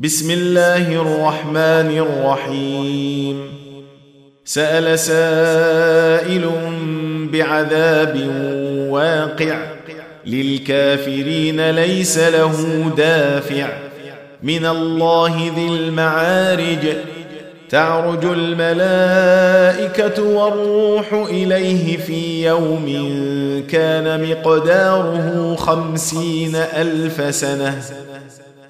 بسم الله الرحمن الرحيم سأل سائل بعذاب واقع. للكافرين ليس له دافع. من الله ذي المعارج. تعرج الملائكة والروح إليه في يوم كان مقداره خمسين ألف سنة.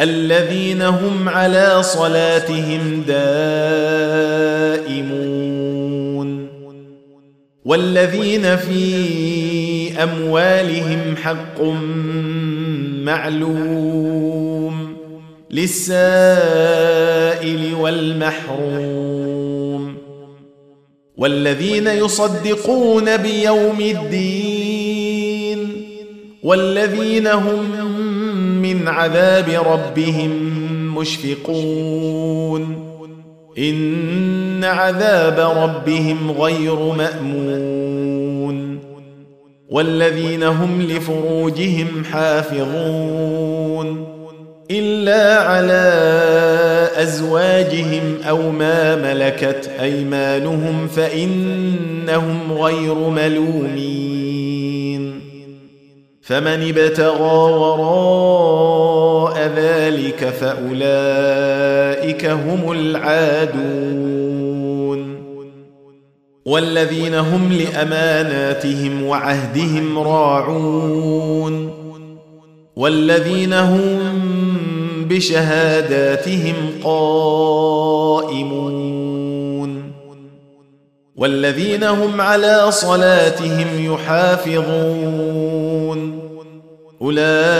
الذين هم على صلاتهم دائمون. والذين في أموالهم حق معلوم للسائل والمحروم. والذين يصدقون بيوم الدين. والذين هم من عذاب ربهم مشفقون. إن عذاب ربهم غير مأمون. والذين هم لفروجهم حافظون. إلا على أزواجهم أو ما ملكت أيمانهم فإنهم غير ملومين. فمن ابتغى وراء ذلك فأولئك هم العادون. والذين هم لأماناتهم وعهدهم راعون. والذين هم بشهاداتهم قائمون. والذين هم على صلاتهم يحافظون. أولئك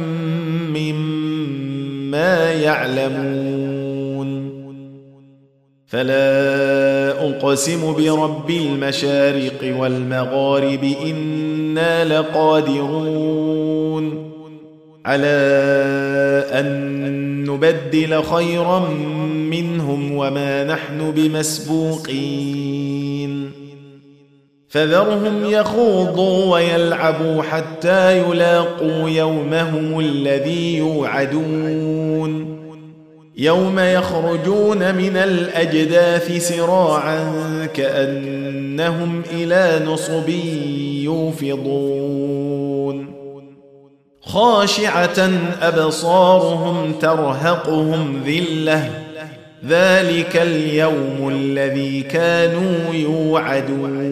مما يعلمون. فلا أقسم برب المشارق والمغارب إنا لقادرون. على أن نبدل خيرا منهم وما نحن بمسبوقين. فذرهم يخوضوا ويلعبوا حتى يلاقوا يومهم الذي يوعدون. يوم يخرجون من الأجداث سراعا كأنهم إلى نصب يوفضون. خاشعة أبصارهم ترهقهم ذلة. ذلك اليوم الذي كانوا يوعدون.